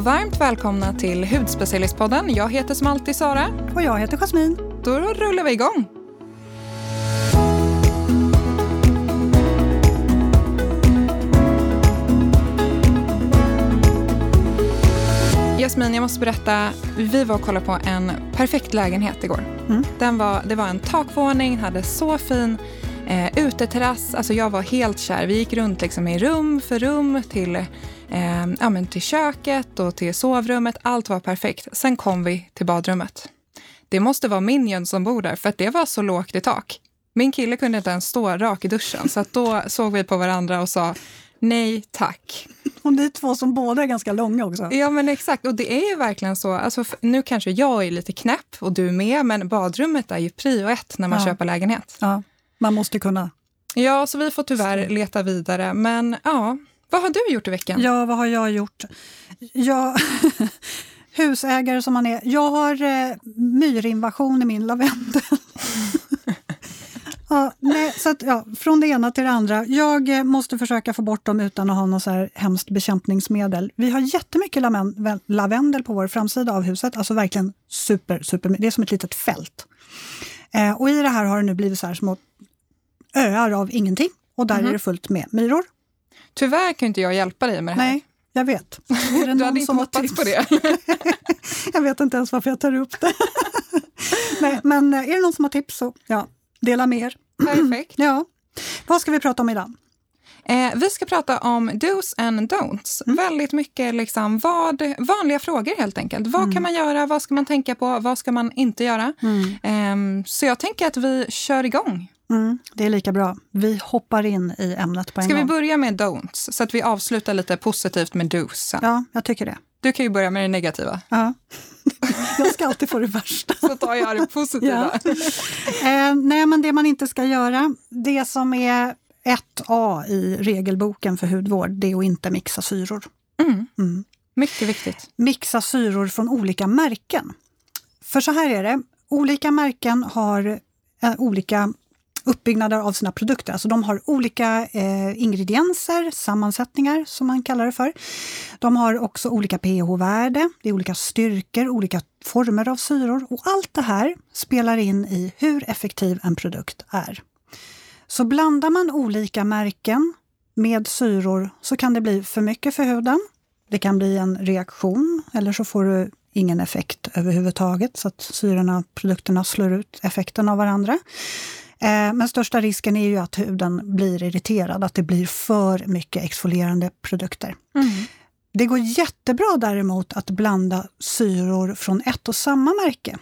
och varmt välkomna till Hudspecialistpodden. Jag heter som alltid Sara. Och jag heter Jasmin. Då rullar vi igång. Jasmin, jag måste berätta. Vi var och kollade på en perfekt lägenhet igår. Mm. Den var, det var en takvåning, hade så fin eh, uteterrass. Alltså jag var helt kär. Vi gick runt liksom i rum för rum till, eh, ja, men till köket och till sovrummet. Allt var perfekt. Sen kom vi till badrummet. Det måste vara Minion som bor där, för att det var så lågt i tak. Min kille kunde inte ens stå rak i duschen, så då såg vi på varandra och sa nej tack. Och ni två som båda är ganska långa också. Ja men exakt, och det är ju verkligen så. Alltså, nu kanske jag är lite knäpp och du med, men badrummet är ju prio ett när man ja. köper lägenhet. Ja, man måste kunna. Ja, så vi får tyvärr leta vidare. Men ja, vad har du gjort i veckan? Ja, vad har jag gjort? Jag... Husägare som man är. Jag har eh, myrinvasion i min lavendel. Ja, nej, så att, ja, från det ena till det andra. Jag eh, måste försöka få bort dem utan att ha något så här hemskt bekämpningsmedel. Vi har jättemycket lavendel på vår framsida av huset. Alltså verkligen super, super. Det är som ett litet fält. Eh, och i det här har det nu blivit så här små öar av ingenting. Och där mm. är det fullt med myror. Tyvärr kan inte jag hjälpa dig med det här. Nej, jag vet. du hade inte hoppats på det? jag vet inte ens varför jag tar upp det. Nej, men eh, är det någon som har tips så ja, Dela mer. Perfekt. ja. Vad ska vi prata om idag? Eh, vi ska prata om dos and don'ts. Mm. Väldigt mycket liksom vad, vanliga frågor helt enkelt. Vad mm. kan man göra? Vad ska man tänka på? Vad ska man inte göra? Mm. Eh, så jag tänker att vi kör igång. Mm, det är lika bra. Vi hoppar in i ämnet på en Ska gång. vi börja med don'ts så att vi avslutar lite positivt med dos sen? Ja, jag tycker det. Du kan ju börja med det negativa. Ja. Jag ska alltid få det värsta. Så tar jag det positiva. Ja. Eh, nej, men det man inte ska göra, det som är 1A i regelboken för hudvård, det är att inte mixa syror. Mm. Mm. Mycket viktigt. Mixa syror från olika märken. För så här är det, olika märken har eh, olika uppbyggnader av sina produkter. Alltså de har olika eh, ingredienser, sammansättningar som man kallar det för. De har också olika pH-värde, det är olika styrkor, olika former av syror och allt det här spelar in i hur effektiv en produkt är. Så blandar man olika märken med syror så kan det bli för mycket för huden. Det kan bli en reaktion eller så får du ingen effekt överhuvudtaget så att syrorna, produkterna slår ut effekten av varandra. Eh, men största risken är ju att huden blir irriterad, att det blir för mycket exfolierande produkter. Mm. Det går jättebra däremot att blanda syror från ett och samma märke.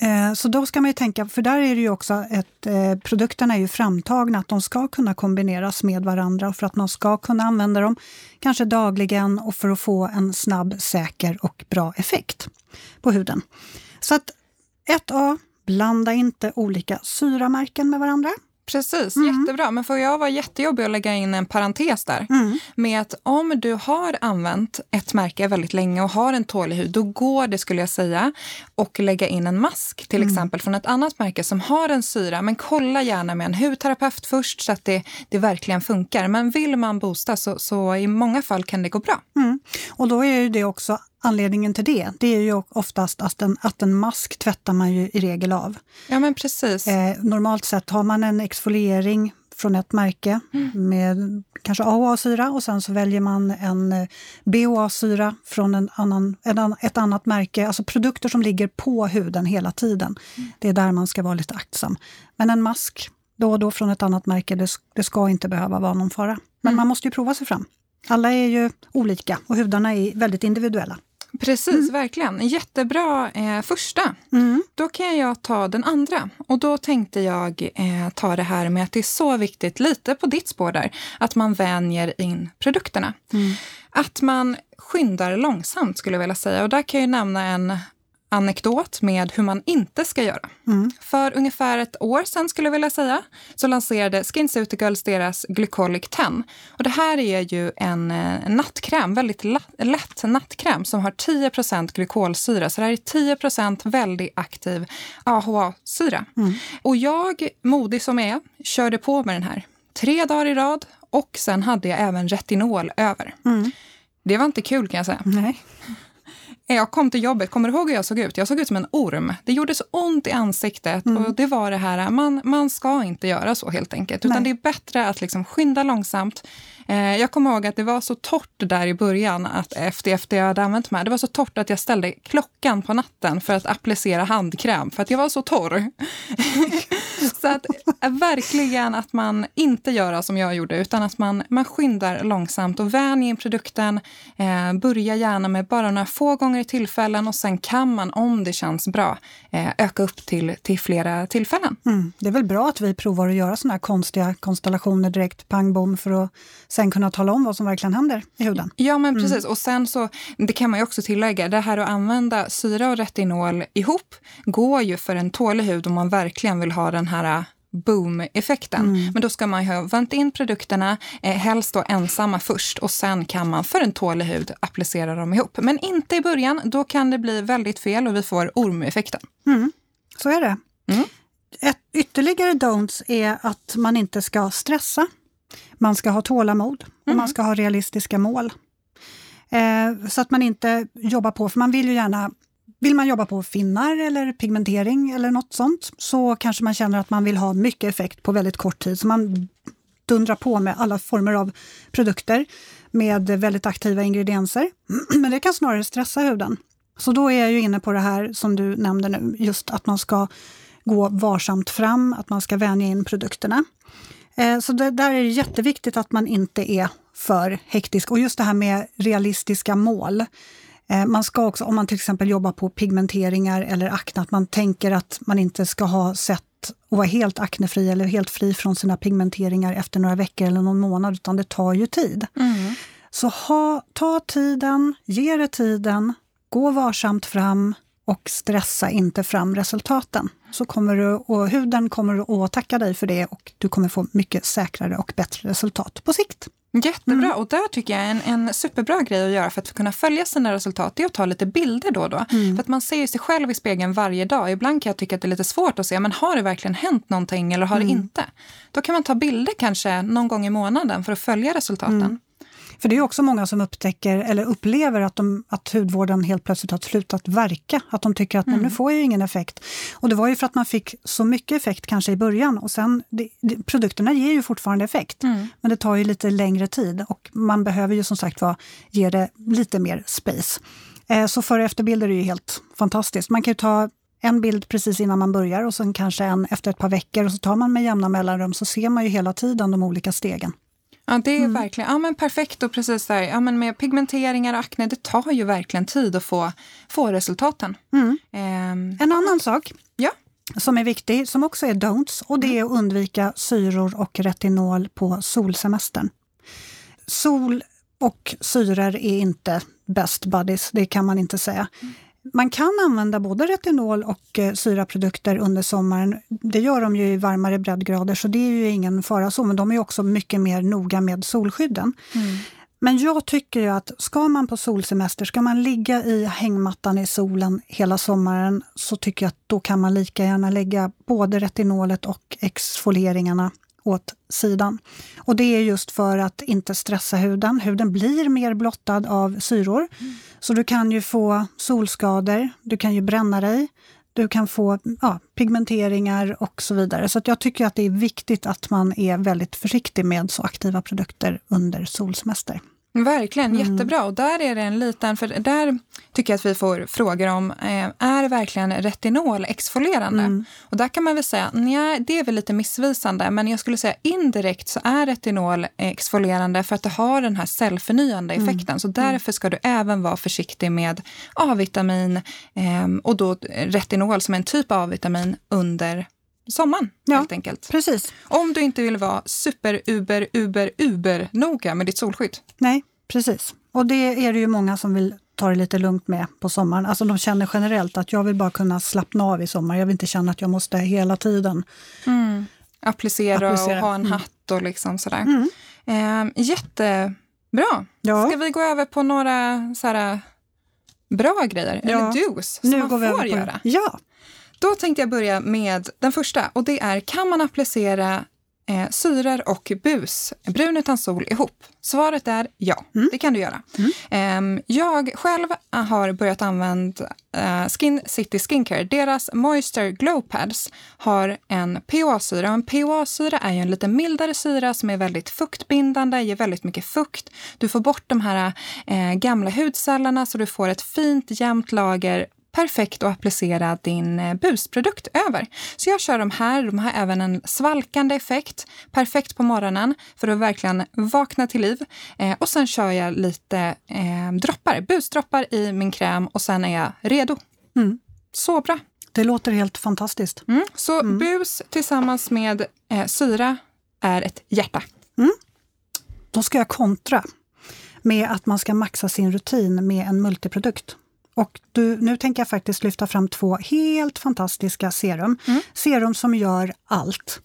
Eh, så då ska man ju tänka, för där är det ju också att eh, produkterna är ju framtagna att de ska kunna kombineras med varandra för att man ska kunna använda dem kanske dagligen och för att få en snabb, säker och bra effekt på huden. Så att 1A, Blanda inte olika syramärken med varandra. Precis, mm. jättebra. Men får jag vara jättejobbig att lägga in en parentes där? Mm. Med att om du har använt ett märke väldigt länge och har en tålig hud, då går det skulle jag säga och lägga in en mask till mm. exempel från ett annat märke som har en syra. Men kolla gärna med en hudterapeut först så att det, det verkligen funkar. Men vill man boosta så, så i många fall kan det gå bra. Mm. Och då är det också anledningen till det, det är ju oftast att en, att en mask tvättar man ju i regel av. Ja men precis. Eh, normalt sett har man en exfoliering från ett märke mm. med kanske AHA-syra och sen så väljer man en eh, BHA-syra från en annan, en, ett annat märke. Alltså produkter som ligger på huden hela tiden. Mm. Det är där man ska vara lite aktsam. Men en mask då och då från ett annat märke, det, det ska inte behöva vara någon fara. Men mm. man måste ju prova sig fram. Alla är ju olika och hudarna är väldigt individuella. Precis, mm. verkligen. Jättebra eh, första. Mm. Då kan jag ta den andra. Och då tänkte jag eh, ta det här med att det är så viktigt, lite på ditt spår där, att man vänjer in produkterna. Mm. Att man skyndar långsamt skulle jag vilja säga. Och där kan jag nämna en anekdot med hur man inte ska göra. Mm. För ungefär ett år sedan skulle jag vilja säga så lanserade SkinCeuticals deras Glycolic 10. Och det här är ju en, eh, nattkräm, väldigt lätt nattkräm som har 10% glykolsyra. Så det här är 10% väldigt aktiv AHA-syra. Mm. Och jag, modig som jag är, körde på med den här tre dagar i rad och sen hade jag även retinol över. Mm. Det var inte kul kan jag säga. Nej. Jag kom till jobbet, kommer du ihåg hur jag såg ut? Jag såg ut som en orm. Det gjorde så ont i ansiktet mm. och det var det här, man, man ska inte göra så helt enkelt. Utan Nej. det är bättre att liksom skynda långsamt, Eh, jag kommer ihåg att det var så torrt där i början, att efter, efter jag hade använt de här, det var så torrt att jag ställde klockan på natten för att applicera handkräm, för att jag var så torr. så att eh, verkligen att man inte gör som jag gjorde, utan att man, man skyndar långsamt och vänjer in produkten. Eh, börja gärna med bara några få gånger i tillfällen och sen kan man, om det känns bra, eh, öka upp till, till flera tillfällen. Mm. Det är väl bra att vi provar att göra såna här konstiga konstellationer direkt, pang bom, för att sen kunna tala om vad som verkligen händer i huden. Ja, men mm. precis. Mm. Och sen så, det kan man ju också tillägga, det här att använda syra och retinol ihop går ju för en tålig hud om man verkligen vill ha den här boom-effekten. Mm. Men då ska man ha vänt in produkterna, eh, helst då ensamma först och sen kan man för en tålig hud applicera dem ihop. Men inte i början, då kan det bli väldigt fel och vi får ormeffekten. Mm. Så är det. Mm. Ett ytterligare don'ts är att man inte ska stressa man ska ha tålamod och mm. man ska ha realistiska mål. Eh, så att man inte jobbar på, för man vill ju gärna vill man jobba på finnar eller pigmentering eller något sånt så kanske man känner att man vill ha mycket effekt på väldigt kort tid. Så man dundrar på med alla former av produkter med väldigt aktiva ingredienser. Men det kan snarare stressa huden. Så då är jag ju inne på det här som du nämnde nu, just att man ska gå varsamt fram, att man ska vänja in produkterna. Eh, så det, där är det jätteviktigt att man inte är för hektisk. Och just det här med realistiska mål. Eh, man ska också, om man till exempel jobbar på pigmenteringar eller akne, att man tänker att man inte ska ha sett och vara helt aknefri eller helt fri från sina pigmenteringar efter några veckor eller någon månad, utan det tar ju tid. Mm. Så ha, ta tiden, ge det tiden, gå varsamt fram och stressa inte fram resultaten. Så kommer du, och huden kommer att tacka dig för det och du kommer få mycket säkrare och bättre resultat på sikt. Jättebra, mm. och där tycker jag en, en superbra grej att göra för att kunna följa sina resultat är att ta lite bilder då och då. Mm. För att man ser sig själv i spegeln varje dag. Ibland kan jag tycka att det är lite svårt att se, men har det verkligen hänt någonting eller har mm. det inte? Då kan man ta bilder kanske någon gång i månaden för att följa resultaten. För det är också många som upptäcker eller upplever att, de, att hudvården helt plötsligt har slutat verka. Att de tycker att mm. nu får jag ingen effekt. Och det var ju för att man fick så mycket effekt kanske i början och sen, det, det, produkterna ger ju fortfarande effekt. Mm. Men det tar ju lite längre tid och man behöver ju som sagt var ge det lite mer space. Eh, så före och efterbilder är ju helt fantastiskt. Man kan ju ta en bild precis innan man börjar och sen kanske en efter ett par veckor och så tar man med jämna mellanrum så ser man ju hela tiden de olika stegen. Ja, det är mm. verkligen ja, men perfekt. Och precis där, ja, men med pigmenteringar och akne, det tar ju verkligen tid att få, få resultaten. Mm. Um, en annan sak ja. som är viktig, som också är don'ts, och det är att undvika syror och retinol på solsemestern. Sol och syror är inte best buddies, det kan man inte säga. Mm. Man kan använda både retinol och eh, syraprodukter under sommaren. Det gör de ju i varmare breddgrader, så det är ju ingen fara så. Men de är också mycket mer noga med solskydden. Mm. Men jag tycker ju att ska man på solsemester, ska man ligga i hängmattan i solen hela sommaren, så tycker jag att då kan man lika gärna lägga både retinolet och exfolieringarna åt sidan. Och det är just för att inte stressa huden. Huden blir mer blottad av syror. Mm. Så du kan ju få solskador, du kan ju bränna dig, du kan få ja, pigmenteringar och så vidare. Så jag tycker att det är viktigt att man är väldigt försiktig med så aktiva produkter under solsemester. Verkligen, mm. jättebra. Och där är det en liten, för där tycker jag att vi får frågor om, eh, är verkligen retinol exfolierande? Mm. Och där kan man väl säga, nej, det är väl lite missvisande, men jag skulle säga indirekt så är retinol exfolierande för att det har den här cellförnyande mm. effekten. Mm. Så därför ska du även vara försiktig med A-vitamin eh, och då retinol som är en typ av A-vitamin under sommaren. Ja, helt enkelt. Precis. Om du inte vill vara super, uber, uber, uber noga med ditt solskydd. Nej, precis. Och det är det ju många som vill ta det lite lugnt med på sommaren. Alltså de känner generellt att jag vill bara kunna slappna av i sommar. Jag vill inte känna att jag måste hela tiden mm. applicera, applicera, och ha en mm. hatt och liksom sådär. Mm. Eh, jättebra. Ja. Ska vi gå över på några så bra grejer? Ja. Eller dos som nu man får göra? Ja. Då tänkte jag börja med den första och det är kan man applicera eh, syror och bus, brun utan sol, ihop? Svaret är ja, mm. det kan du göra. Mm. Eh, jag själv har börjat använda eh, Skin City Skincare. Deras Moisture Glow Pads har en PHA-syra. En PHA-syra är ju en lite mildare syra som är väldigt fuktbindande, ger väldigt mycket fukt. Du får bort de här eh, gamla hudcellerna så du får ett fint jämnt lager perfekt att applicera din eh, busprodukt över. Så jag kör de här. De har även en svalkande effekt. Perfekt på morgonen för att verkligen vakna till liv. Eh, och sen kör jag lite eh, droppar, busdroppar i min kräm och sen är jag redo. Mm. Så bra! Det låter helt fantastiskt. Mm. Så mm. bus tillsammans med eh, syra är ett hjärta. Mm. Då ska jag kontra med att man ska maxa sin rutin med en multiprodukt. Och du, nu tänker jag faktiskt lyfta fram två helt fantastiska serum. Mm. Serum som gör allt.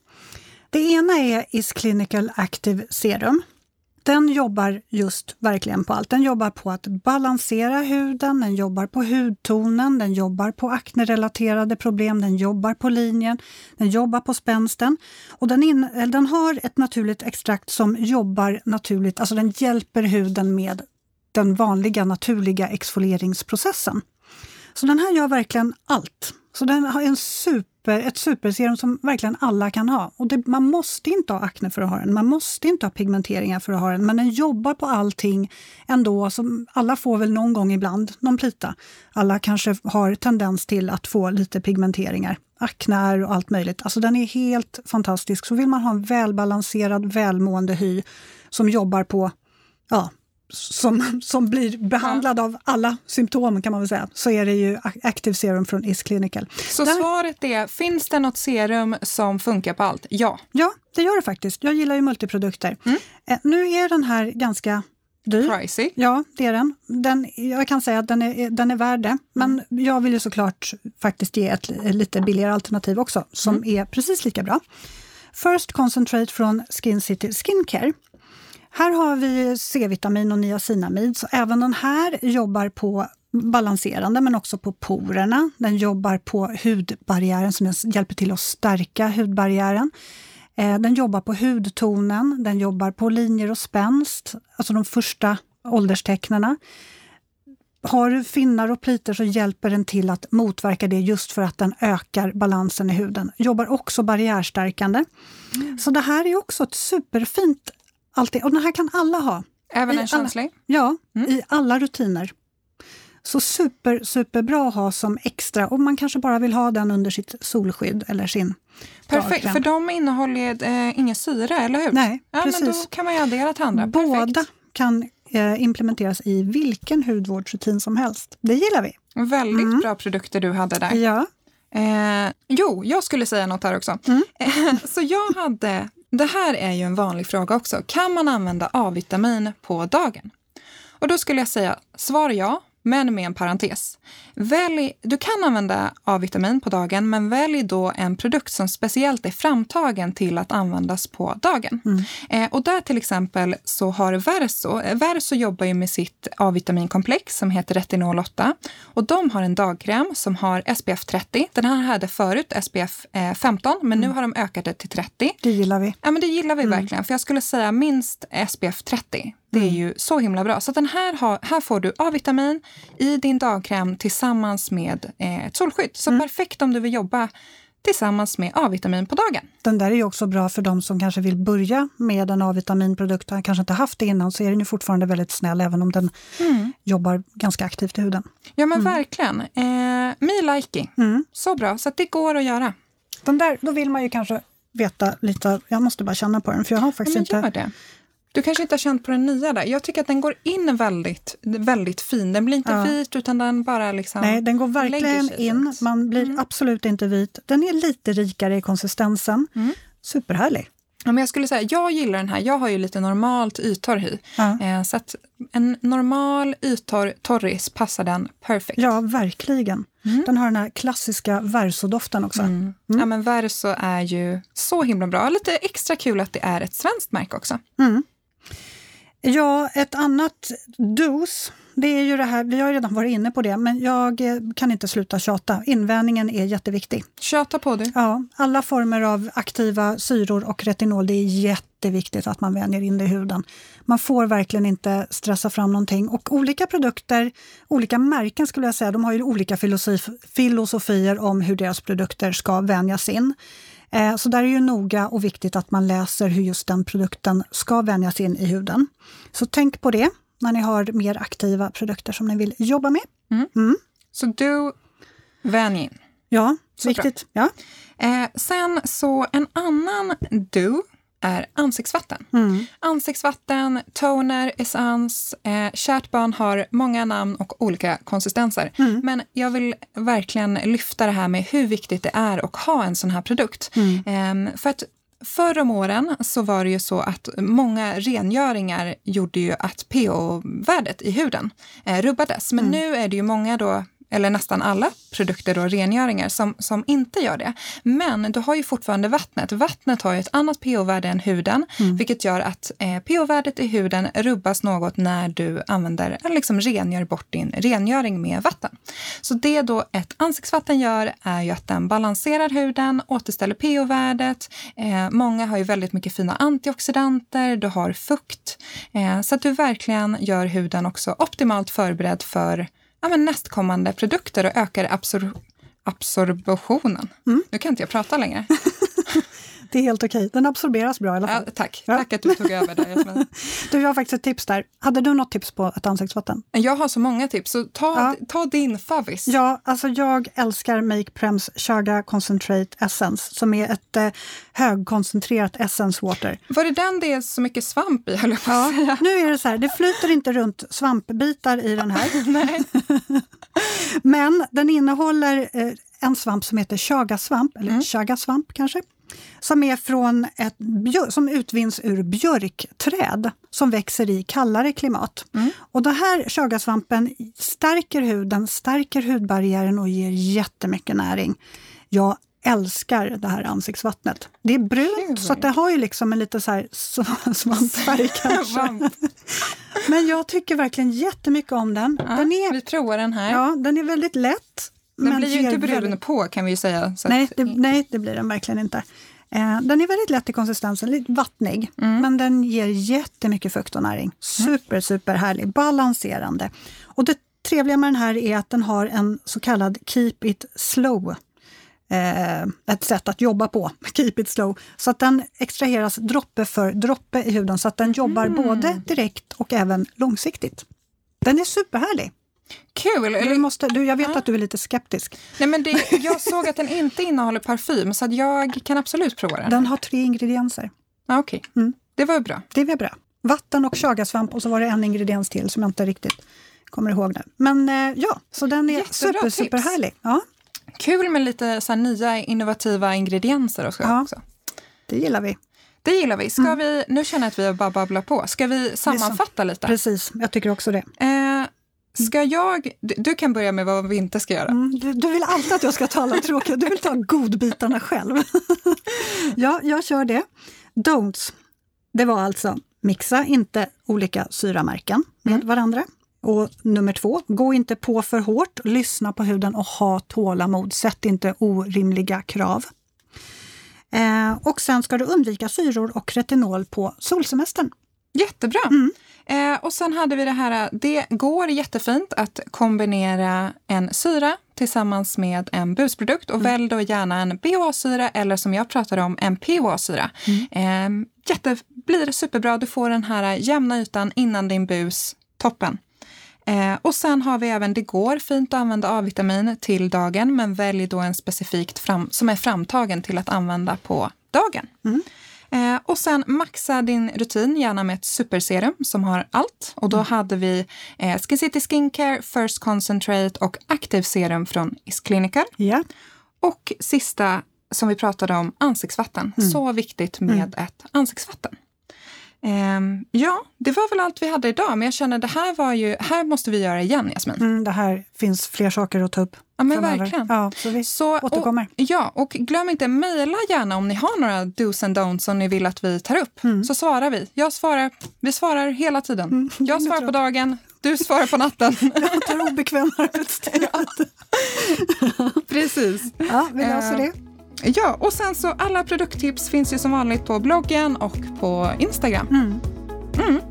Det ena är Is Clinical Active Serum. Den jobbar just verkligen på allt. Den jobbar på att balansera huden, den jobbar på hudtonen, den jobbar på aknerelaterade problem, den jobbar på linjen, den jobbar på spänsten. Och den, in, den har ett naturligt extrakt som jobbar naturligt, alltså den hjälper huden med den vanliga naturliga exfolieringsprocessen. Så den här gör verkligen allt. Så den har en super, ett superserum som verkligen alla kan ha. Och det, man måste inte ha akne för att ha den, man måste inte ha pigmenteringar för att ha den, men den jobbar på allting ändå. Som alla får väl någon gång ibland någon plita. Alla kanske har tendens till att få lite pigmenteringar, akne och allt möjligt. Alltså den är helt fantastisk. Så vill man ha en välbalanserad, välmående hy som jobbar på ja, som, som blir behandlad ja. av alla symptom kan man väl säga, så är det ju Active Serum från Is Clinical. Så Där... svaret är, finns det något serum som funkar på allt? Ja. Ja, det gör det faktiskt. Jag gillar ju multiprodukter. Mm. Eh, nu är den här ganska dyr. Pricey. Ja, det är den. den. Jag kan säga att den är, den är värd det, men mm. jag vill ju såklart faktiskt ge ett, ett lite billigare alternativ också, som mm. är precis lika bra. First Concentrate från Skin City Skincare här har vi C-vitamin och niacinamid, så även den här jobbar på balanserande men också på porerna. Den jobbar på hudbarriären som hjälper till att stärka hudbarriären. Eh, den jobbar på hudtonen, den jobbar på linjer och spänst, alltså de första ålderstecknena. Har du finnar och plitor så hjälper den till att motverka det just för att den ökar balansen i huden. Jobbar också barriärstärkande. Mm. Så det här är också ett superfint Alltid. Och den här kan alla ha. Även en känslig? Ja, mm. i alla rutiner. Så super, superbra att ha som extra och man kanske bara vill ha den under sitt solskydd eller sin Perfekt, för de innehåller eh, ingen syre, eller hur? Nej, ja, precis. Men då kan man ju addera till andra. Båda Perfekt. kan eh, implementeras i vilken hudvårdsrutin som helst. Det gillar vi. Väldigt mm. bra produkter du hade där. Ja. Eh, jo, jag skulle säga något här också. Mm. så jag hade det här är ju en vanlig fråga också. Kan man använda A-vitamin på dagen? Och då skulle jag säga svar ja, men med en parentes. Välj, du kan använda A-vitamin på dagen, men välj då en produkt som speciellt är framtagen till att användas på dagen. Mm. Eh, och där till exempel så har Verso, eh, Verso jobbar ju med sitt A-vitaminkomplex som heter Retinol 8 och de har en dagkräm som har SPF 30. Den här hade förut SPF eh, 15, men mm. nu har de ökat det till 30. Det gillar vi. Ja, men det gillar vi mm. verkligen, för jag skulle säga minst SPF 30. Det är mm. ju så himla bra. Så den här, har, här får du A-vitamin i din dagkräm tillsammans med eh, ett solskydd. Så mm. perfekt om du vill jobba tillsammans med A-vitamin på dagen. Den där är ju också bra för de som kanske vill börja med en A-vitaminprodukt och kanske inte haft det innan, så är den ju fortfarande väldigt snäll även om den mm. jobbar ganska aktivt i huden. Ja men mm. verkligen. Eh, Me Likey. Mm. Så bra, så det går att göra. Den där, då vill man ju kanske veta lite, jag måste bara känna på den för jag har faktiskt inte du kanske inte har känt på den nya där. Jag tycker att den går in väldigt, väldigt fin. Den blir inte ja. vit utan den bara liksom Nej, den går verkligen in. Man blir mm. absolut inte vit. Den är lite rikare i konsistensen. Mm. Superhärlig. Ja, men jag skulle säga, jag gillar den här. Jag har ju lite normalt yttorr hy. Ja. Eh, så att en normal yttorr torris passar den perfekt. Ja, verkligen. Mm. Den har den här klassiska Verso-doften också. Mm. Mm. Ja, men Verso är ju så himla bra. Lite extra kul att det är ett svenskt märke också. Mm. Ja, ett annat dos, det är ju det här, vi har redan varit inne på det, men jag eh, kan inte sluta tjata. Invändningen är jätteviktig. Tjata på du. Ja, alla former av aktiva syror och retinol, det är jätteviktigt att man vänjer in det i huden. Man får verkligen inte stressa fram någonting. Och olika produkter, olika märken skulle jag säga, de har ju olika filosofier om hur deras produkter ska vänjas in. Eh, så där är ju noga och viktigt att man läser hur just den produkten ska vänjas in i huden. Så tänk på det när ni har mer aktiva produkter som ni vill jobba med. Mm. Mm. Så du, vänj in. Ja, så viktigt. Ja. Eh, sen så en annan do är ansiktsvatten. Mm. Ansiktsvatten, toner, essens. Eh, kärt barn har många namn och olika konsistenser. Mm. Men jag vill verkligen lyfta det här med hur viktigt det är att ha en sån här produkt. Mm. Eh, för att Förr om åren så var det ju så att många rengöringar gjorde ju att pH-värdet i huden eh, rubbades. Men mm. nu är det ju många då eller nästan alla produkter och rengöringar som, som inte gör det. Men du har ju fortfarande vattnet. Vattnet har ju ett annat pH-värde än huden, mm. vilket gör att eh, pH-värdet i huden rubbas något när du använder eller liksom rengör bort din rengöring med vatten. Så det då ett ansiktsvatten gör är ju att den balanserar huden, återställer pH-värdet. Eh, många har ju väldigt mycket fina antioxidanter, du har fukt. Eh, så att du verkligen gör huden också optimalt förberedd för ja, men nästkommande produkter och ökar absor absorptionen. Mm. Nu kan inte jag prata längre. Det är helt okej. Den absorberas bra i alla fall. Ja, tack. Ja. Tack att du tog över det. du, jag har faktiskt ett tips där. Hade du något tips på ett ansiktsvatten? Jag har så många tips, så ta, ja. ta din favvis. Ja, alltså jag älskar Make Prems Chaga Concentrate Essence som är ett eh, högkoncentrerat essence water. Var det den det är så mycket svamp i, höll jag på ja, säga. Nu är det så här, det flyter inte runt svampbitar i den här. Men den innehåller eh, en svamp som heter chagasvamp, eller mm. chagasvamp kanske som är från ett som utvinns ur björkträd som växer i kallare klimat. Mm. Och den här chagasvampen stärker huden, stärker hudbarriären och ger jättemycket näring. Jag älskar det här ansiktsvattnet. Det är brunt Kul. så det har ju liksom en lite så här svampfärg kanske. Men jag tycker verkligen jättemycket om den. Ja, den är, vi provar den här. Ja, den är väldigt lätt. Den blir ju inte väldigt... på kan vi ju säga. nej, det, nej, det blir den verkligen inte. Eh, den är väldigt lätt i konsistensen, lite vattnig, mm. men den ger jättemycket fukt och näring. Super, super härlig, balanserande. Och det trevliga med den här är att den har en så kallad keep it slow eh, ett sätt att jobba på, keep it slow. Så att den extraheras droppe för droppe i huden så att den jobbar mm. både direkt och även långsiktigt. Den är superhärlig. Kul! Du måste, du, jag vet ja. att du är lite skeptisk. Nej, men det, jag såg att den inte innehåller parfym, så jag kan absolut prova den. Den har tre ingredienser. Ah, Okej, okay. mm. det var bra. Det var bra. Vatten och chagasvamp och så var det en ingrediens till som jag inte riktigt kommer ihåg nu. Men eh, ja, så den är Jättebra super, tips. superhärlig. Ja. Kul med lite så nya innovativa ingredienser också. Ja, också. Det gillar vi. Det gillar vi. Ska mm. vi. Nu känner jag att vi bara babblar på. Ska vi sammanfatta lite? Precis, jag tycker också det. Eh, Ska jag... Du kan börja med vad vi inte ska göra. Mm, du, du, vill alltid att jag ska ta alla tråkiga, du vill ta godbitarna själv. ja, jag kör det. Don'ts, det var alltså mixa inte olika syramärken med mm. varandra. Och nummer två, gå inte på för hårt, lyssna på huden och ha tålamod. Sätt inte orimliga krav. Eh, och sen ska du undvika syror och retinol på solsemestern. Jättebra! Mm. Eh, och sen hade vi det här, det går jättefint att kombinera en syra tillsammans med en busprodukt och mm. välj då gärna en BHA-syra eller som jag pratade om, en PHA-syra. Mm. Eh, jätte, blir superbra, du får den här jämna ytan innan din bus, toppen. Eh, och sen har vi även, det går fint att använda A-vitamin till dagen, men välj då en specifikt fram, som är framtagen till att använda på dagen. Mm. Eh, och sen maxa din rutin, gärna med ett superserum som har allt. Och då mm. hade vi eh, Skin City Skincare, First Concentrate och Active Serum från Is Clinical. Yeah. Och sista som vi pratade om, ansiktsvatten. Mm. Så viktigt med mm. ett ansiktsvatten. Um, ja, det var väl allt vi hade idag, men jag känner det här var ju, här måste vi göra igen Jasmin. Mm, det här finns fler saker att ta upp. Ja, men framöver. verkligen. Ja, så vi Så, återkommer. Och, ja, och glöm inte, mejla gärna om ni har några dos and don'ts som ni vill att vi tar upp. Mm. Så svarar vi. Jag svarar, vi svarar hela tiden. Jag det svarar på dagen, du svarar på natten. Jag tar obekväm arbetstid. Precis. Ja, vi löser Eh, det. Ja, och sen så alla produkttips finns ju som vanligt på bloggen och på Instagram. Mm.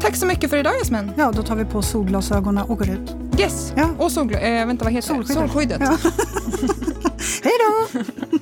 Tack så mycket för idag Jasmin. Ja, då tar vi på solglasögonen och går ut. Yes. Ja. Och solgl- äh, vänta, vad heter Solskyddet. det? Solskyddet. Ja. Hej då!